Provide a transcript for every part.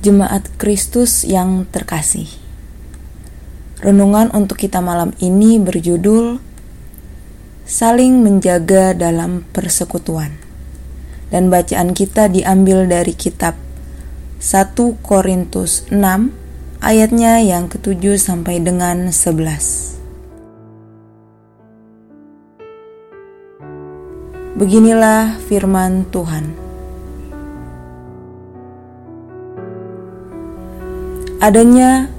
Jemaat Kristus yang terkasih. Renungan untuk kita malam ini berjudul Saling Menjaga dalam Persekutuan. Dan bacaan kita diambil dari kitab 1 Korintus 6 ayatnya yang ketujuh sampai dengan 11. Beginilah firman Tuhan. Adanya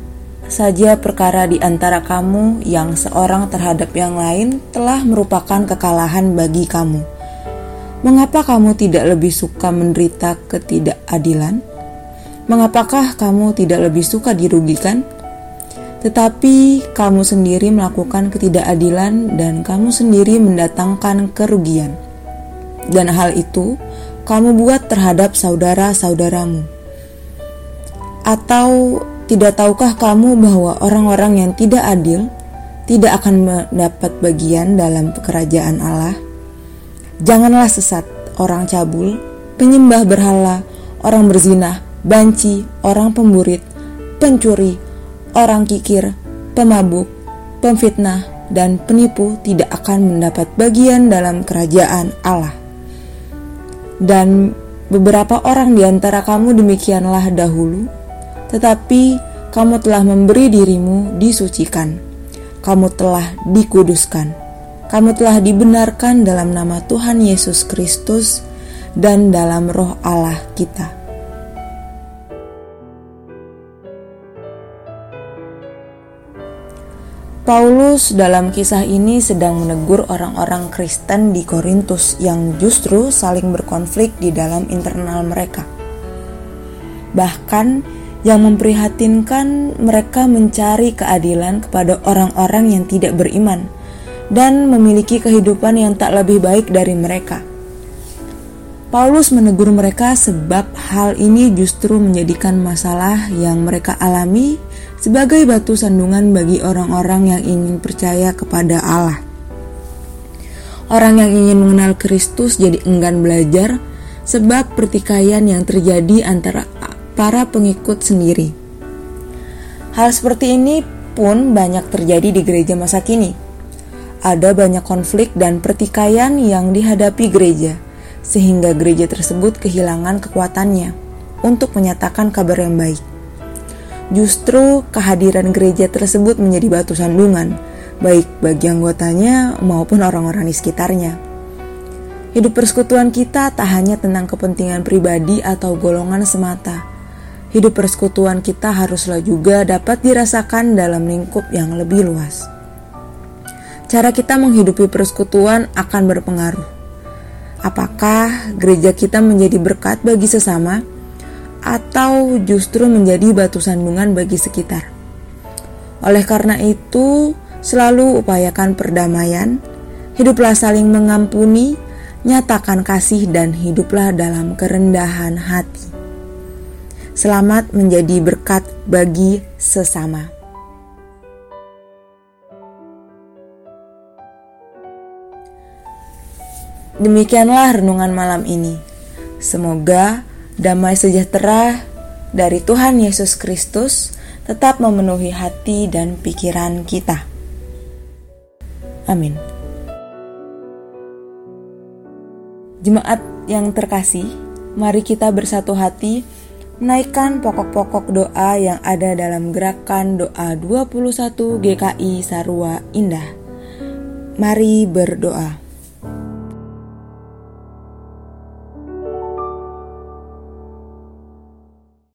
saja perkara di antara kamu yang seorang terhadap yang lain telah merupakan kekalahan bagi kamu. Mengapa kamu tidak lebih suka menderita ketidakadilan? Mengapakah kamu tidak lebih suka dirugikan? Tetapi kamu sendiri melakukan ketidakadilan dan kamu sendiri mendatangkan kerugian. Dan hal itu kamu buat terhadap saudara-saudaramu. Atau tidak tahukah kamu bahwa orang-orang yang tidak adil tidak akan mendapat bagian dalam kerajaan Allah? Janganlah sesat orang cabul, penyembah berhala, orang berzina, banci, orang pemburit, pencuri, orang kikir, pemabuk, pemfitnah, dan penipu tidak akan mendapat bagian dalam kerajaan Allah. Dan beberapa orang di antara kamu demikianlah dahulu, tetapi kamu telah memberi dirimu disucikan, kamu telah dikuduskan, kamu telah dibenarkan dalam nama Tuhan Yesus Kristus dan dalam Roh Allah kita. Paulus dalam kisah ini sedang menegur orang-orang Kristen di Korintus yang justru saling berkonflik di dalam internal mereka. Bahkan yang memprihatinkan mereka mencari keadilan kepada orang-orang yang tidak beriman dan memiliki kehidupan yang tak lebih baik dari mereka. Paulus menegur mereka sebab hal ini justru menjadikan masalah yang mereka alami sebagai batu sandungan bagi orang-orang yang ingin percaya kepada Allah. Orang yang ingin mengenal Kristus jadi enggan belajar sebab pertikaian yang terjadi antara para pengikut sendiri. Hal seperti ini pun banyak terjadi di gereja masa kini. Ada banyak konflik dan pertikaian yang dihadapi gereja, sehingga gereja tersebut kehilangan kekuatannya untuk menyatakan kabar yang baik. Justru kehadiran gereja tersebut menjadi batu sandungan, baik bagi anggotanya maupun orang-orang di sekitarnya. Hidup persekutuan kita tak hanya tentang kepentingan pribadi atau golongan semata, hidup persekutuan kita haruslah juga dapat dirasakan dalam lingkup yang lebih luas. Cara kita menghidupi persekutuan akan berpengaruh. Apakah gereja kita menjadi berkat bagi sesama, atau justru menjadi batu sandungan bagi sekitar? Oleh karena itu, selalu upayakan perdamaian, hiduplah saling mengampuni, nyatakan kasih, dan hiduplah dalam kerendahan hati. Selamat menjadi berkat bagi sesama. Demikianlah renungan malam ini. Semoga damai sejahtera dari Tuhan Yesus Kristus tetap memenuhi hati dan pikiran kita. Amin. Jemaat yang terkasih, mari kita bersatu hati menaikkan pokok-pokok doa yang ada dalam gerakan doa 21 GKI Sarua Indah. Mari berdoa.